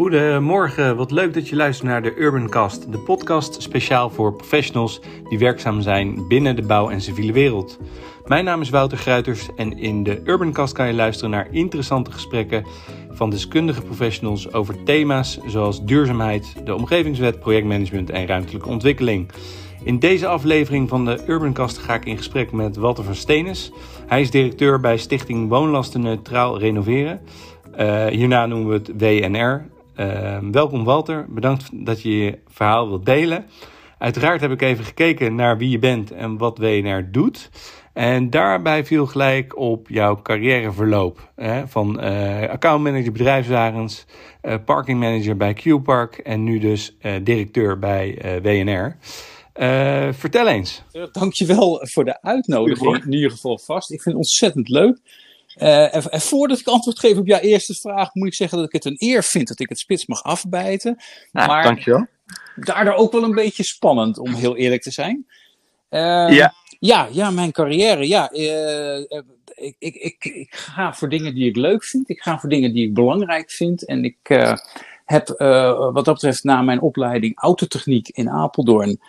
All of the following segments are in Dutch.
Goedemorgen, wat leuk dat je luistert naar de Urbancast, de podcast speciaal voor professionals die werkzaam zijn binnen de bouw- en civiele wereld. Mijn naam is Wouter Gruiters en in de Urbancast kan je luisteren naar interessante gesprekken van deskundige professionals over thema's zoals duurzaamheid, de omgevingswet, projectmanagement en ruimtelijke ontwikkeling. In deze aflevering van de Urbancast ga ik in gesprek met Walter van Steenis. Hij is directeur bij Stichting Woonlasten Neutraal Renoveren. Uh, hierna noemen we het WNR. Uh, welkom Walter, bedankt dat je je verhaal wilt delen. Uiteraard heb ik even gekeken naar wie je bent en wat WNR doet. En daarbij viel gelijk op jouw carrièreverloop. Hè, van uh, accountmanager bedrijfswagens, uh, parkingmanager bij Q-Park en nu dus uh, directeur bij WNR. vertel eens. Dankjewel voor de uitnodiging, in ieder geval vast. Ik vind het ontzettend leuk. Uh, en, en, voordat ik antwoord geef op jouw eerste vraag, moet ik zeggen dat ik het een eer vind dat ik het spits mag afbijten. Ja, maar dankjewel. daardoor ook wel een beetje spannend, om heel eerlijk te zijn. Uh, ja. ja. Ja, mijn carrière. Ja, uh, ik, ik, ik, ik, ga voor dingen die ik leuk vind. Ik ga voor dingen die ik belangrijk vind. En ik heb wat dat betreft na mijn opleiding autotechniek in Apeldoorn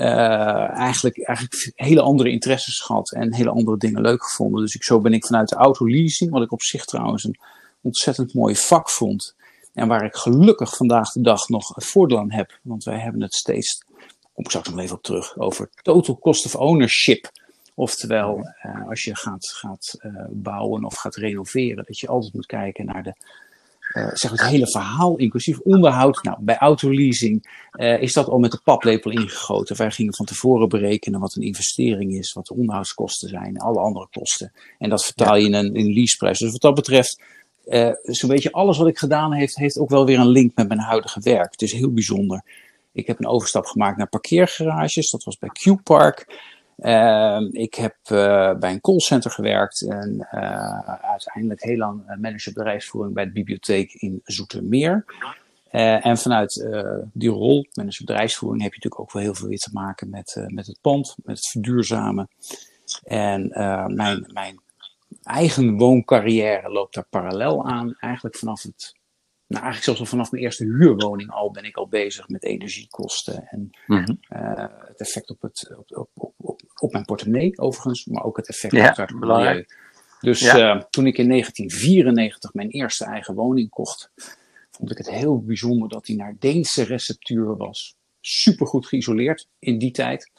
uh, eigenlijk, eigenlijk hele andere interesses gehad en hele andere dingen leuk gevonden. Dus ik, zo ben ik vanuit de autoleasing, wat ik op zich trouwens een ontzettend mooi vak vond. En waar ik gelukkig vandaag de dag nog voordeel aan heb. Want wij hebben het steeds, kom ik straks nog even op terug, over total cost of ownership. Oftewel, uh, als je gaat, gaat uh, bouwen of gaat renoveren, dat je altijd moet kijken naar de uh, zeg het hele verhaal, inclusief onderhoud. Nou, bij autoleasing uh, is dat al met de paplepel ingegoten. Wij gingen van tevoren berekenen wat een investering is, wat de onderhoudskosten zijn, alle andere kosten. En dat vertaal je in een, in leaseprijs. Dus wat dat betreft, uh, zo'n beetje alles wat ik gedaan heb, heeft ook wel weer een link met mijn huidige werk. Het is heel bijzonder. Ik heb een overstap gemaakt naar parkeergarages. Dat was bij Q-Park. Uh, ik heb uh, bij een callcenter gewerkt en uh, uiteindelijk heel lang manager bedrijfsvoering bij de bibliotheek in Zoetermeer. en vanuit die rol, manager bedrijfsvoering, heb je natuurlijk ook wel heel veel weer te maken met, met het pand, met het verduurzamen. En mijn, mijn eigen wooncarrière loopt daar parallel aan, eigenlijk vanaf het nou, eigenlijk zelfs al vanaf mijn eerste huurwoning al ben ik al bezig met energiekosten en mm -hmm. uh, het effect op, het, op, op, op, op, mijn portemonnee overigens, maar ook het effect ja, op het milieu. Dus ja. uh, toen ik in 1994 mijn eerste eigen woning kocht, vond ik het heel bijzonder dat die naar Deense receptuur was. Supergoed geïsoleerd in die tijd.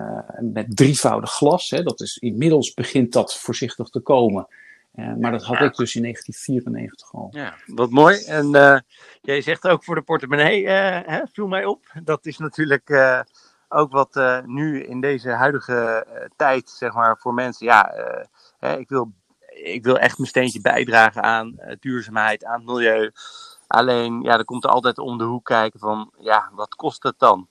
Uh, met drievoudig glas. Hè. Dat is, inmiddels begint dat voorzichtig te komen. Uh, maar dat had ja. ik dus in 1994 al. Ja, wat mooi. En jij zegt ook voor de portemonnee, hè, viel mij op. Dat is natuurlijk ook wat nu in deze huidige tijd, zeg maar, voor mensen. Ja, hè, ik, wil, ik wil echt mijn steentje bijdragen aan duurzaamheid, aan het milieu. Alleen, ja, er komt er altijd om de hoek kijken van, ja, wat kost het dan?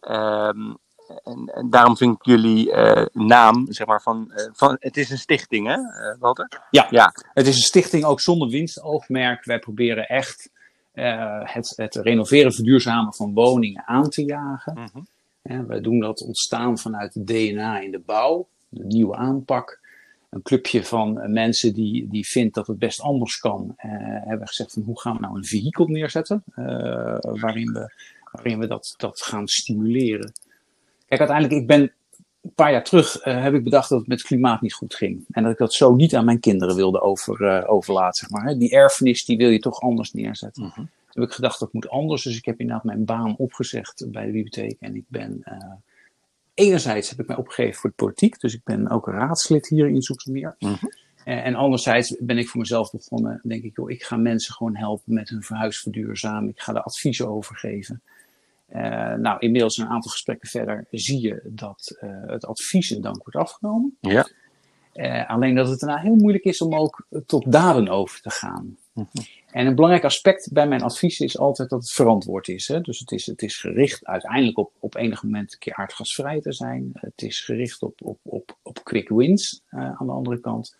Um, en, en, daarom vind ik jullie naam, zeg maar, van, van. Het is een stichting, hè, Walter? Ja, ja, het is een stichting ook zonder winstoogmerk. Wij proberen echt het, het renoveren, verduurzamen van woningen aan te jagen. Mm -hmm. Wij doen dat ontstaan vanuit het DNA in de bouw, de nieuwe aanpak. Een clubje van mensen die, die vindt dat het best anders kan, hebben gezegd van hoe gaan we nou een vehikel neerzetten waarin we, waarin we dat, dat gaan stimuleren. Kijk, uiteindelijk, ik ben een paar jaar terug uh, heb ik bedacht dat het met het klimaat niet goed ging. En dat ik dat zo niet aan mijn kinderen wilde over, overlaten, zeg maar. Die erfenis, die wil je toch anders neerzetten. -hmm. Toen heb ik gedacht, dat moet anders. Dus ik heb inderdaad mijn baan opgezegd bij de bibliotheek. En ik ben, uh, enerzijds heb ik mij opgegeven voor de politiek. Dus ik ben ook raadslid hier in Zoetermeer. Mm -hmm. En anderzijds ben ik voor mezelf begonnen, denk ik, joh, ik ga mensen gewoon helpen met hun verhuisverduurzamen. Ik ga er adviezen over geven. Uh, nou, inmiddels een aantal gesprekken verder zie je dat uh, het advies in dank wordt afgenomen. Ja. Uh, alleen dat het daarna heel moeilijk is om ook tot daden over te gaan. Mm -hmm. En een belangrijk aspect bij mijn advies is altijd dat het verantwoord is. Hè? Dus het is, het is gericht uiteindelijk op, op enig moment een keer aardgasvrij te zijn. Het is gericht op, op, op, op quick wins aan de andere kant.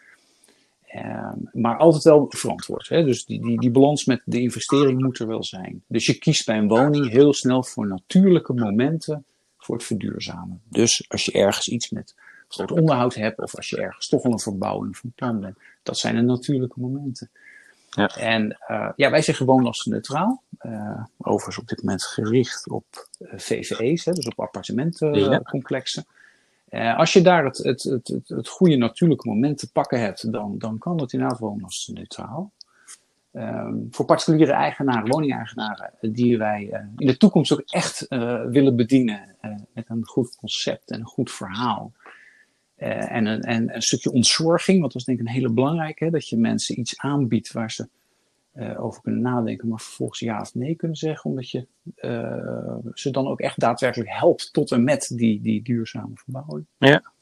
Uh, maar altijd wel verantwoord. Hè? Dus die, die, die balans met de investering moet er wel zijn. Dus je kiest bij een woning heel snel voor natuurlijke momenten voor het verduurzamen. Dus als je ergens iets met groot onderhoud hebt, of als je ergens toch al een verbouwing van plan bent, dat zijn de natuurlijke momenten. Ja. En ja, wij zeggen woonlastenneutraal. overigens op dit moment gericht op VVE's, hè, dus op appartementencomplexen. als je daar het, het, het, het, het goede natuurlijke moment te pakken hebt, dan, dan kan het inderdaad woonlastenneutraal. Um, voor particuliere eigenaren, woningeigenaren, die wij uh, in de toekomst ook echt uh, willen bedienen uh, met een goed concept en een goed verhaal. En, een, en een stukje ontzorging, want dat is denk ik een hele belangrijke, hè, dat je mensen iets aanbiedt waar ze over kunnen nadenken, maar vervolgens ja of nee kunnen zeggen, omdat je ze dan ook echt daadwerkelijk helpt tot en met die, die duurzame verbouwing. Ja.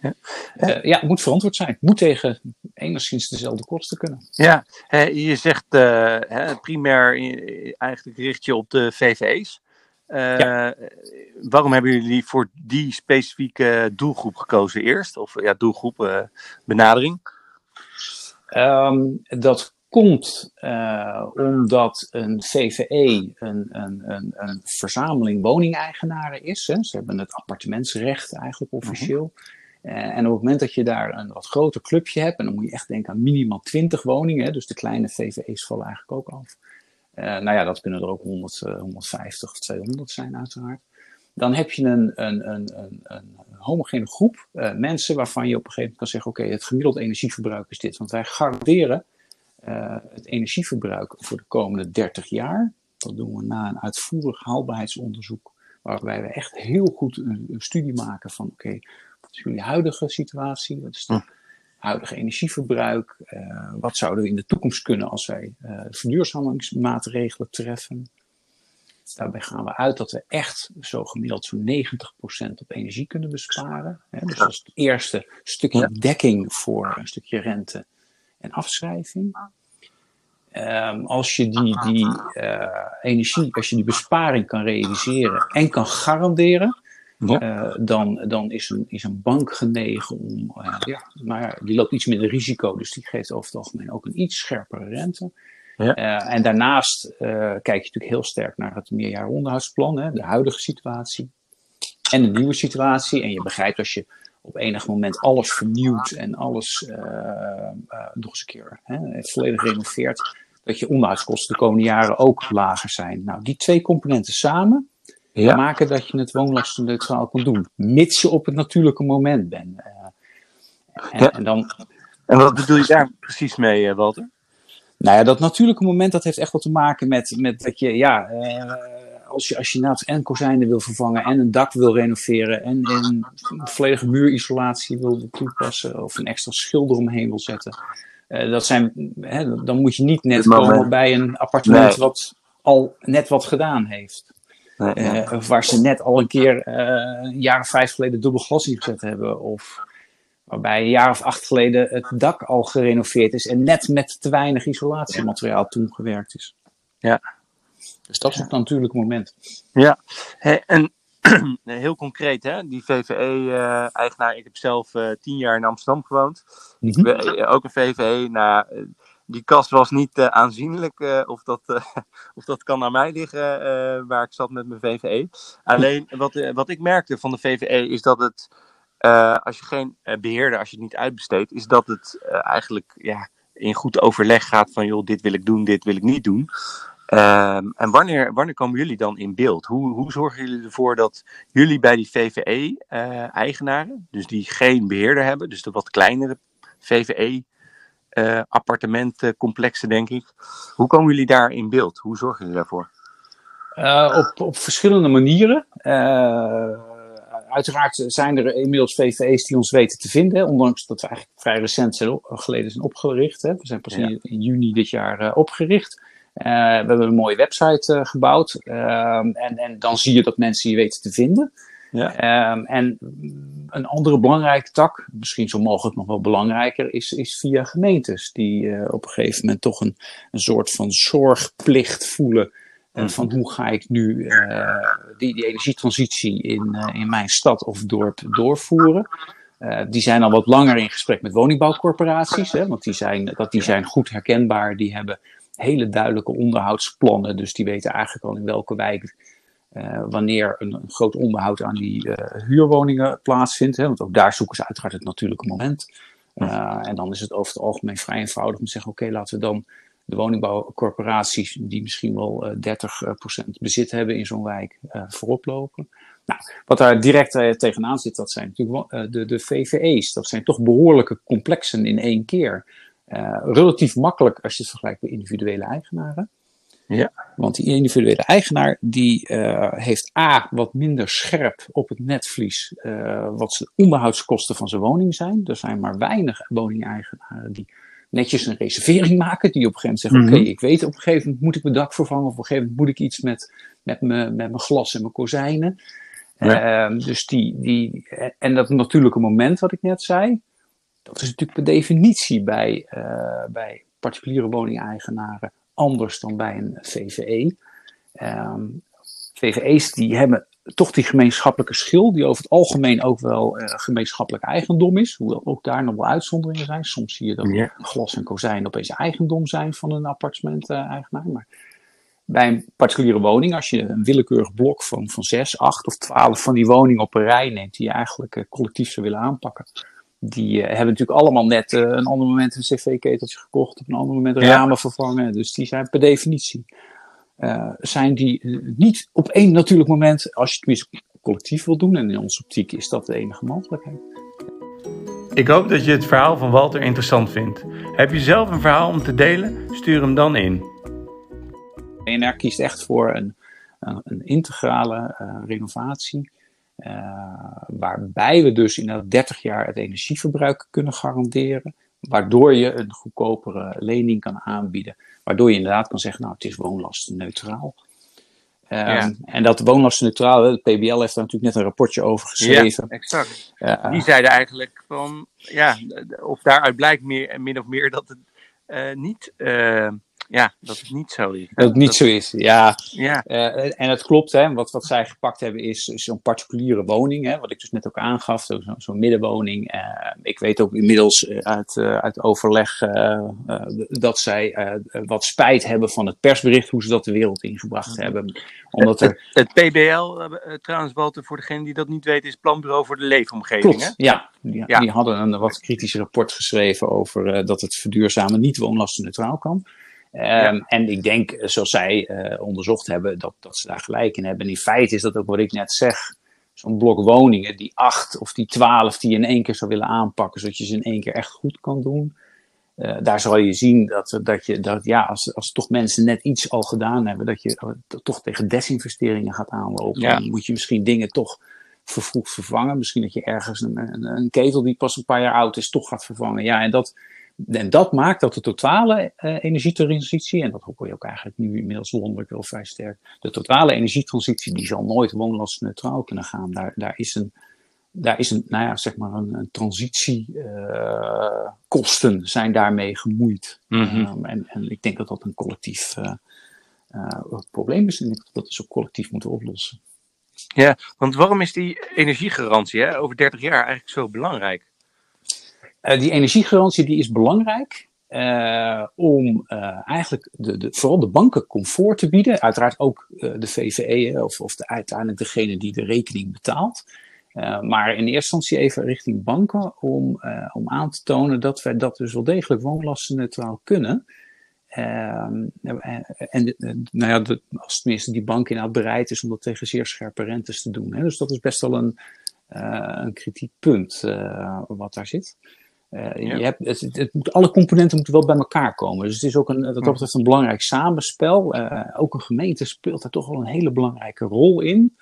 Ja. Uh, ja, het moet verantwoord zijn. Het moet tegen enigszins dezelfde kosten kunnen. Ja, je zegt primair eigenlijk richt je op de VVE's. Uh, ja. Waarom hebben jullie voor die specifieke doelgroep gekozen eerst? Of ja, doelgroep benadering? Um, dat komt omdat een VVE een, een, een, een verzameling woningeigenaren is. Hè. Ze hebben het appartementsrecht eigenlijk officieel. -huh. Eh, en op het moment dat je daar een wat groter clubje hebt, en dan moet je echt denken aan minimaal 20 woningen, hè, dus de kleine VVE's vallen eigenlijk ook af. Uh, nou ja, dat kunnen er ook 100, uh, 150 of 200 zijn uiteraard. Dan heb je een, een, een, een, een homogene groep uh, mensen waarvan je op een gegeven moment kan zeggen, oké, het gemiddeld energieverbruik is dit. Want wij garanderen het energieverbruik voor de komende 30 jaar. Dat doen we na een uitvoerig haalbaarheidsonderzoek, waarbij we echt heel goed een, studie maken van, oké, okay, is jullie huidige situatie? Wat is hm. Huidige energieverbruik? Uh, wat zouden we in de toekomst kunnen als wij uh, verduurzamingsmaatregelen treffen? Daarbij gaan we uit dat we echt zo gemiddeld zo'n 90% op energie kunnen besparen. Hè? Dus dat is het eerste stukje dekking voor een stukje rente en afschrijving. Um, als je die, die uh, energie, als je die besparing kan realiseren en kan garanderen, ja. Uh, dan, dan is, een, is een bank genegen om, uh, ja, maar die loopt iets minder risico, dus die geeft over het algemeen ook een iets scherpere rente. Ja. Uh, en daarnaast kijk je natuurlijk heel sterk naar het meerjaar onderhoudsplan, hè, de huidige situatie en de nieuwe situatie. En je begrijpt als je op enig moment alles vernieuwt en alles nog eens een keer hè, volledig renoveert, dat je onderhoudskosten de komende jaren ook lager zijn. Nou, die twee componenten samen, ja. maken dat je het woonlastenneutraal kan doen. Mits je op het natuurlijke moment bent. Uh, en, ja. en, dan, en wat bedoel je daar precies mee, Walter? Nou ja, dat natuurlijke moment dat heeft echt wat te maken met, met dat je, ja, uh, als je, als je naast en kozijnen wil vervangen en een dak wil renoveren en een volledige muurisolatie wil toepassen of een extra schilder omheen wil zetten. Uh, dat zijn, hè, dan moet je niet net komen bij een appartement nee. wat al net wat gedaan heeft. Nee, ja. uh, waar ze net al een keer uh, een jaar of vijf geleden dubbel glas ingezet hebben. Of waarbij een jaar of acht geleden het dak al gerenoveerd is en net met te weinig isolatiemateriaal toen gewerkt is. Ja. Dus dat is het natuurlijke moment. Ja, hey, en heel concreet, hè? die VVE-eigenaar. ik heb zelf uh, tien jaar in Amsterdam gewoond. Mm -hmm. ook een VVE. Nou, die kast was niet uh, aanzienlijk. Uh, of, dat, uh, of dat kan aan mij liggen waar ik zat met mijn VVE. Alleen wat, wat ik merkte van de VVE is dat het, als je geen beheerder, als je het niet uitbesteedt, is dat het eigenlijk ja, in goed overleg gaat van joh, dit wil ik doen, dit wil ik niet doen. Um, en wanneer, wanneer komen jullie dan in beeld? Hoe, hoe zorgen jullie ervoor dat jullie bij die VVE-eigenaren, dus die geen beheerder hebben, dus de wat kleinere VVE uh, appartementcomplexen, denk ik. Hoe komen jullie daar in beeld? Hoe zorgen jullie daarvoor? Uh, op, op verschillende manieren. Uh, uiteraard zijn er inmiddels VVE's die ons weten te vinden, ondanks dat we eigenlijk vrij recent zijn geleden zijn opgericht. Hè. We zijn pas ja. in, in, juni dit jaar opgericht. we hebben een mooie website gebouwd ehm, en, en dan zie je dat mensen je weten te vinden. Ja. Um, en een andere belangrijke tak, misschien zo mogelijk nog wel belangrijker, is, is via gemeentes. Die uh, op een gegeven moment toch een, een soort van zorgplicht voelen. Uh, mm. Van hoe ga ik nu uh, die, die energietransitie in, in mijn stad of dorp doorvoeren. die zijn al wat langer in gesprek met woningbouwcorporaties. Hè, want die zijn, dat, die zijn goed herkenbaar. Die hebben hele duidelijke onderhoudsplannen. Dus die weten eigenlijk al in welke wijk uh, wanneer een, een, groot onderhoud aan die uh, huurwoningen plaatsvindt. Hè, want ook daar zoeken ze uiteraard het natuurlijke moment. Uh, en dan is het over het algemeen vrij eenvoudig om te zeggen: oké, okay, laten we dan de woningbouwcorporaties, die misschien wel 30% bezit hebben in zo'n wijk, voorop lopen. Nou, wat daar direct tegenaan zit, dat zijn natuurlijk de, de VVE's. Dat zijn toch behoorlijke complexen in één keer. relatief makkelijk als je het vergelijkt met individuele eigenaren. Ja. Want die individuele eigenaar die uh, heeft A wat minder scherp op het netvlies uh, wat de onderhoudskosten van zijn woning zijn. Er zijn maar weinig woningeigenaren die netjes een reservering maken. Die op een gegeven moment zeggen, mm -hmm. oké, ik weet op een gegeven moment moet ik mijn dak vervangen. Of op een gegeven moment moet ik iets met, met, me, met mijn glas en mijn kozijnen. Ja. Uh, dus die, die, en dat natuurlijke moment wat ik net zei, dat is natuurlijk per definitie bij, uh, bij particuliere woningeigenaren anders dan bij een VVE. Um, ehm, VVE's die hebben toch die gemeenschappelijke schil, die over het algemeen ook wel uh, gemeenschappelijk eigendom is. Hoewel ook daar nog wel uitzonderingen zijn. Soms zie je dat glas en kozijn opeens eigendom zijn van een appartement-eigenaar. maar bij een particuliere woning, als je een willekeurig blok van, van zes, acht of twaalf van die woningen op een rij neemt, die je eigenlijk uh, collectief zou willen aanpakken, die uh, hebben natuurlijk allemaal net uh, een ander moment een cv-keteltje gekocht, op een ander moment ramen vervangen. Dus die zijn per definitie, uh, zijn die niet op één natuurlijk moment, als je het collectief wil doen, en in onze optiek is dat de enige mogelijkheid. Ik hoop dat je het verhaal van Walter interessant vindt. Heb je zelf een verhaal om te delen? Stuur hem dan in. ENR kiest echt voor een, een, een integrale renovatie waarbij we dus inderdaad 30 jaar het energieverbruik kunnen garanderen. Waardoor je een goedkopere lening kan aanbieden. Waardoor je inderdaad kan zeggen, nou het is woonlastenneutraal. Um, ja. En dat woonlastenneutraal, het PBL heeft daar natuurlijk net een rapportje over geschreven. Ja, exact. Uh, Die zeiden eigenlijk van, ja, of daaruit blijkt meer, min of meer dat het uh, niet ja, dat het niet zo is. Dat het niet zo is, ja. ja. Uh, en het klopt, hè. Wat, wat zij gepakt hebben is zo'n particuliere woning, hè, wat ik dus net ook aangaf, zo'n zo middenwoning. Uh, ik weet ook inmiddels uit, uh, uit overleg dat zij wat spijt hebben van het persbericht, hoe ze dat de wereld ingebracht hebben. Omdat er... het, het PBL, trouwens, Walter, voor degene die dat niet weet, is Planbureau voor de Leefomgeving. Klopt, hè? Ja, die, ja. die hadden een wat kritisch rapport geschreven over dat het verduurzamen niet woonlastenneutraal kan. Um, En ik denk, eh, zoals zij uh, onderzocht hebben, dat, dat ze daar gelijk in hebben. En in feite is dat ook wat ik net zeg. Zo'n blok woningen, die acht of die twaalf die je in één keer zou willen aanpakken, zodat je ze in één keer echt goed kan doen. Uh, daar zal je zien dat, dat, je, dat ja, als, als toch mensen net iets al gedaan hebben, dat je toch tegen desinvesteringen gaat aanlopen. Ja. Dan moet je misschien dingen toch vervroegd vervangen. Misschien dat je ergens een, een, een, ketel die pas een paar jaar oud is, toch gaat vervangen. Ja, en dat, en dat maakt dat de totale uh, energietransitie, en dat hoor je ook eigenlijk nu inmiddels wonderlijk wel vrij sterk, de totale energietransitie die zal nooit woonlastneutraal kunnen gaan. Daar, daar is een, daar is een, nou ja, zeg maar een, een transitiekosten uh, zijn daarmee gemoeid. Mm -hmm. um, en, en, ik denk dat dat een collectief uh, probleem is en ik dat we dus ook collectief moeten oplossen. Ja, want waarom is die energiegarantie hè, over 30 jaar eigenlijk zo belangrijk? Uh, die energiegarantie die is belangrijk uh, om uh, eigenlijk de, de, vooral de banken comfort te bieden. Uiteraard ook de VVE of, of de, uiteindelijk degene die de rekening betaalt. maar in eerste instantie even richting banken om, om aan te tonen dat wij dat dus wel degelijk woonlastenneutraal kunnen. en, en nou ja, de, als tenminste die bank inderdaad bereid is om dat tegen zeer scherpe rentes te doen. Hè. Dus dat is best wel een, een kritiek punt wat daar zit. Uh, je hebt, het, het, moet, alle componenten moeten wel bij elkaar komen. Dus het is ook een, wat dat betreft een belangrijk samenspel. Uh, ook een gemeente speelt daar toch wel een hele belangrijke rol in.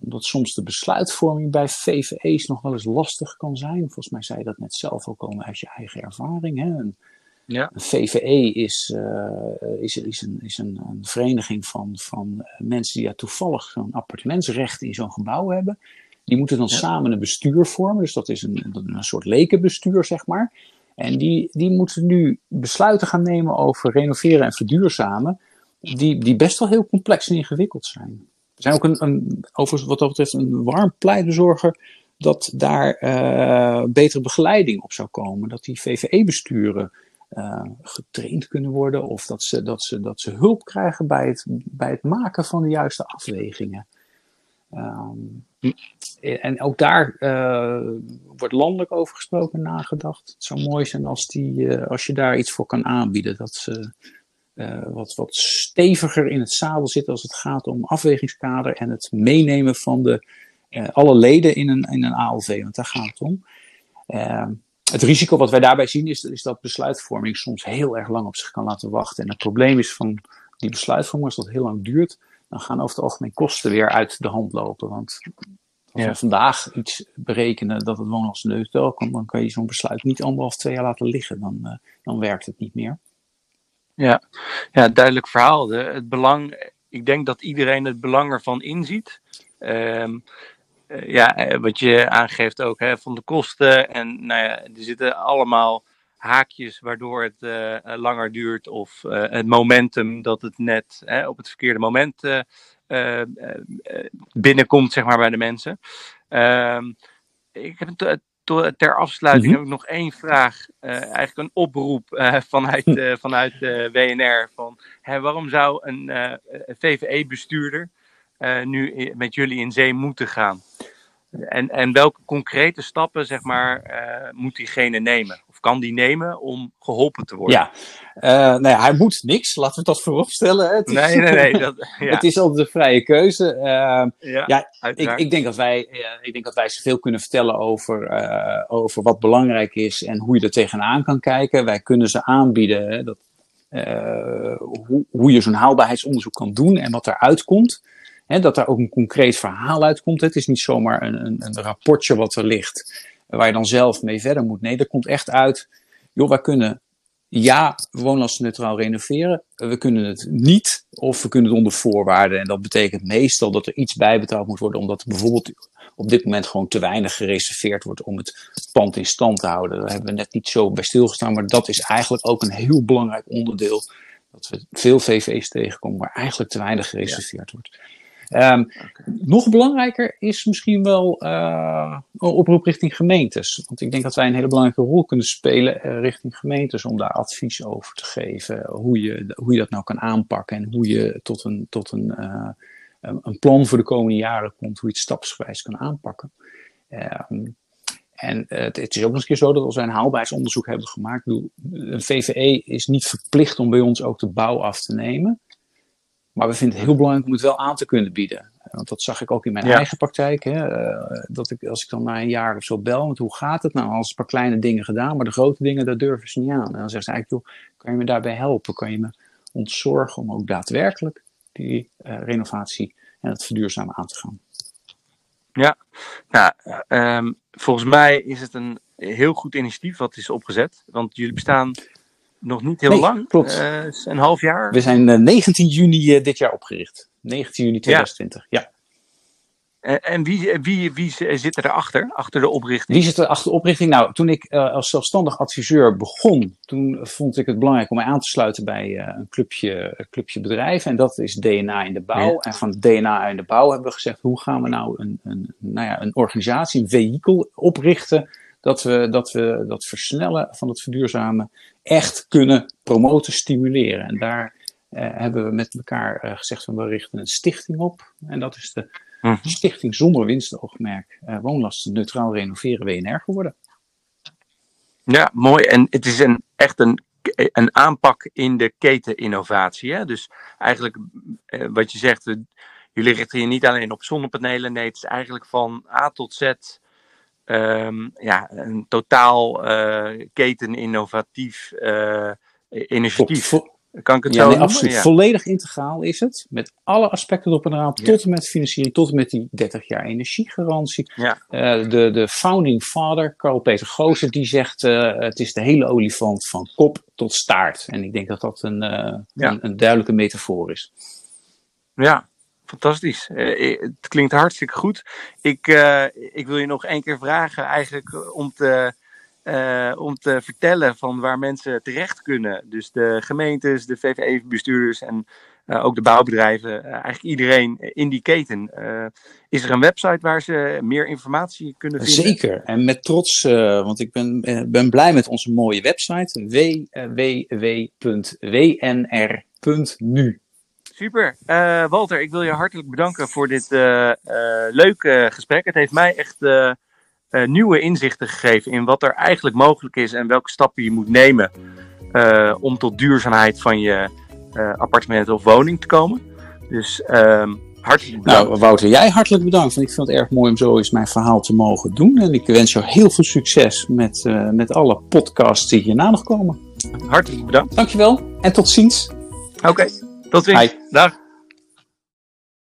Omdat soms de besluitvorming bij VVE's nog wel eens lastig kan zijn. Volgens mij zei je dat net zelf ook al uit je eigen ervaring. Hè? Een, ja. een VVE is, uh, is, is, een, is een, een vereniging van, van mensen die ja, toevallig zo'n appartementsrecht in zo'n gebouw hebben. Die moeten dan samen een bestuur vormen. Dus dat is een, een soort lekenbestuur, zeg maar. En die, die moeten nu besluiten gaan nemen over renoveren en verduurzamen. Die, die best wel heel complex en ingewikkeld zijn. Er zijn ook een, een over wat dat betreft een warm pleitbezorger dat daar uh, betere begeleiding op zou komen. Dat die VVE-besturen uh, getraind kunnen worden of dat ze, dat, ze, dat ze hulp krijgen bij het, bij het maken van de juiste afwegingen. Um, en ook daar uh, wordt landelijk over gesproken nagedacht. Het zou mooi zijn als, die, uh, als je daar iets voor kan aanbieden. Dat ze uh, wat, wat steviger in het zadel zitten als het gaat om afwegingskader en het meenemen van de, alle leden in een, in een ALV. Want daar gaat het om. Ehm, het risico wat wij daarbij zien is, is dat besluitvorming soms heel erg lang op zich kan laten wachten. En het probleem is van die besluitvorming, als dat heel lang duurt, dan gaan over het algemeen kosten weer uit de hand lopen. Want als we vandaag iets berekenen dat het woonlastneutraal kan, dan kan je zo'n besluit niet anderhalf, twee jaar laten liggen. Dan, uh, dan werkt het niet meer. Ja, ja duidelijk verhaal. De, het belang, ik denk dat iedereen het belang ervan inziet. Um, uh, ja, wat je aangeeft ook hè, van de kosten. En nou ja, er zitten allemaal haakjes waardoor het uh, langer duurt. Of het momentum dat het net op het verkeerde moment uh, binnenkomt, zeg maar, bij de mensen. Uh, ik heb ter afsluiting mm -hmm. heb ik nog één vraag. Eigenlijk een oproep vanuit, uh, vanuit WNR. Van, hè, waarom zou een VVE-bestuurder nu met jullie in zee moeten gaan? En, en welke concrete stappen, zeg maar, moet diegene nemen? Kan die nemen om geholpen te worden? Ja, uh, nou ja, hij moet niks, laten we dat vooropstellen. Het is, nee, nee, nee. Dat, ja. het is altijd een vrije keuze. Uh, ja, ja ik, ik, denk dat wij, ik denk dat wij zoveel kunnen vertellen over, over wat belangrijk is en hoe je er tegenaan kan kijken. Wij kunnen ze aanbieden hè, dat, hoe, hoe je zo'n haalbaarheidsonderzoek kan doen en wat eruit komt. Hè, dat daar ook een concreet verhaal uitkomt. Het is niet zomaar een, een, een rapportje wat er ligt, waar je dan zelf mee verder moet. Nee, er komt echt uit, joh, wij kunnen ja, woonlastenneutraal renoveren. We kunnen het niet, of we kunnen het onder voorwaarden. En dat betekent meestal dat er iets bijbetaald moet worden, omdat er bijvoorbeeld op dit moment gewoon te weinig gereserveerd wordt om het pand in stand te houden. Daar hebben we net niet zo bij stilgestaan, maar dat is eigenlijk ook een heel belangrijk onderdeel. Dat we veel VV's tegenkomen waar eigenlijk te weinig gereserveerd ja. wordt. Um, okay. Nog belangrijker is misschien wel uh, een oproep richting gemeentes. Want ik denk dat wij een hele belangrijke rol kunnen spelen uh, richting gemeentes om daar advies over te geven. Hoe je, hoe je dat nou kan aanpakken en hoe je tot een, tot een, uh, een plan voor de komende jaren komt, hoe je het stapsgewijs kan aanpakken. Um, en het, het, is ook nog eens een keer zo dat als wij een haalbaarheidsonderzoek hebben gemaakt, een VVE is niet verplicht om bij ons ook de bouw af te nemen. Maar we vinden het heel belangrijk om het wel aan te kunnen bieden. Want dat zag ik ook in mijn ja. eigen praktijk. Hè, dat ik, als ik dan na een jaar of zo bel, want hoe gaat het nou? Als een paar kleine dingen gedaan, maar de grote dingen, daar durven ze niet aan. En dan zegt ze eigenlijk, joh, kan je me daarbij helpen? Kan je me ontzorgen om ook daadwerkelijk die uh, renovatie en het verduurzamen aan te gaan? Ja, nou, um, volgens mij is het een heel goed initiatief wat is opgezet. Want jullie bestaan nog niet heel nee, lang. Klopt. Uh, een half jaar. We zijn uh, 19 juni uh, dit jaar opgericht. 19 juni 2020, ja. ja. En, wie, wie, wie zit erachter, achter de oprichting? Wie zit er achter de oprichting? Nou, toen ik als zelfstandig adviseur begon, toen vond ik het belangrijk om mij aan te sluiten bij een clubje, een clubje bedrijven. En dat is DNA in de bouw. Ja. En van DNA in de bouw hebben we gezegd, hoe gaan we nou een, een, nou ja, een organisatie, een vehikel oprichten dat we, dat we dat versnellen van het verduurzamen echt kunnen promoten, stimuleren. En daar uh, hebben we met elkaar uh, gezegd van we richten een stichting op. En dat is de -hmm. Stichting Zonder Winstoogmerk uh, Woonlasten Neutraal Renoveren WNR geworden. Ja, mooi. En het is een, echt een, een aanpak in de keteninnovatie. Hè? Dus eigenlijk wat je zegt, jullie richten je niet alleen op zonnepanelen. Nee, het is eigenlijk van A tot Z um, ja, een totaal uh, keteninnovatief uh, initiatief. Vo kan ik het ja, zo nee, absoluut. Ja. Volledig integraal is het. Met alle aspecten erop en eraan. Ja. Tot en met financiering, tot en met die 30 jaar energiegarantie. Ja. Uh, de, de founding father, Carl-Peter Goosen, die zegt: uh, het is de hele olifant van kop tot staart. En ik denk dat dat een, uh, een, een duidelijke metafoor is. Ja, Fantastisch. Uh, het klinkt hartstikke goed. Ik, uh, ik wil je nog één keer vragen eigenlijk om te, om te vertellen van waar mensen terecht kunnen. Dus de gemeentes, de VVE-bestuurders en ook de bouwbedrijven. eigenlijk iedereen in die keten. is er een website waar ze meer informatie kunnen vinden? Zeker. En met trots, want ik ben, ben blij met onze mooie website. www.wnr.nu super. Uh, Walter, ik wil je hartelijk bedanken voor dit uh, uh, leuke gesprek. Het heeft mij echt nieuwe inzichten gegeven in wat er eigenlijk mogelijk is en welke stappen je moet nemen om tot duurzaamheid van je appartement of woning te komen. Dus ehm, hartelijk bedankt. Nou, Wouter, jij hartelijk bedankt. Want ik vind het erg mooi om zo eens mijn verhaal te mogen doen. En ik wens jou heel veel succes met, met alle podcasts die hierna nog komen. Hartelijk bedankt. Dankjewel en tot ziens. Oké, tot ziens. Dag.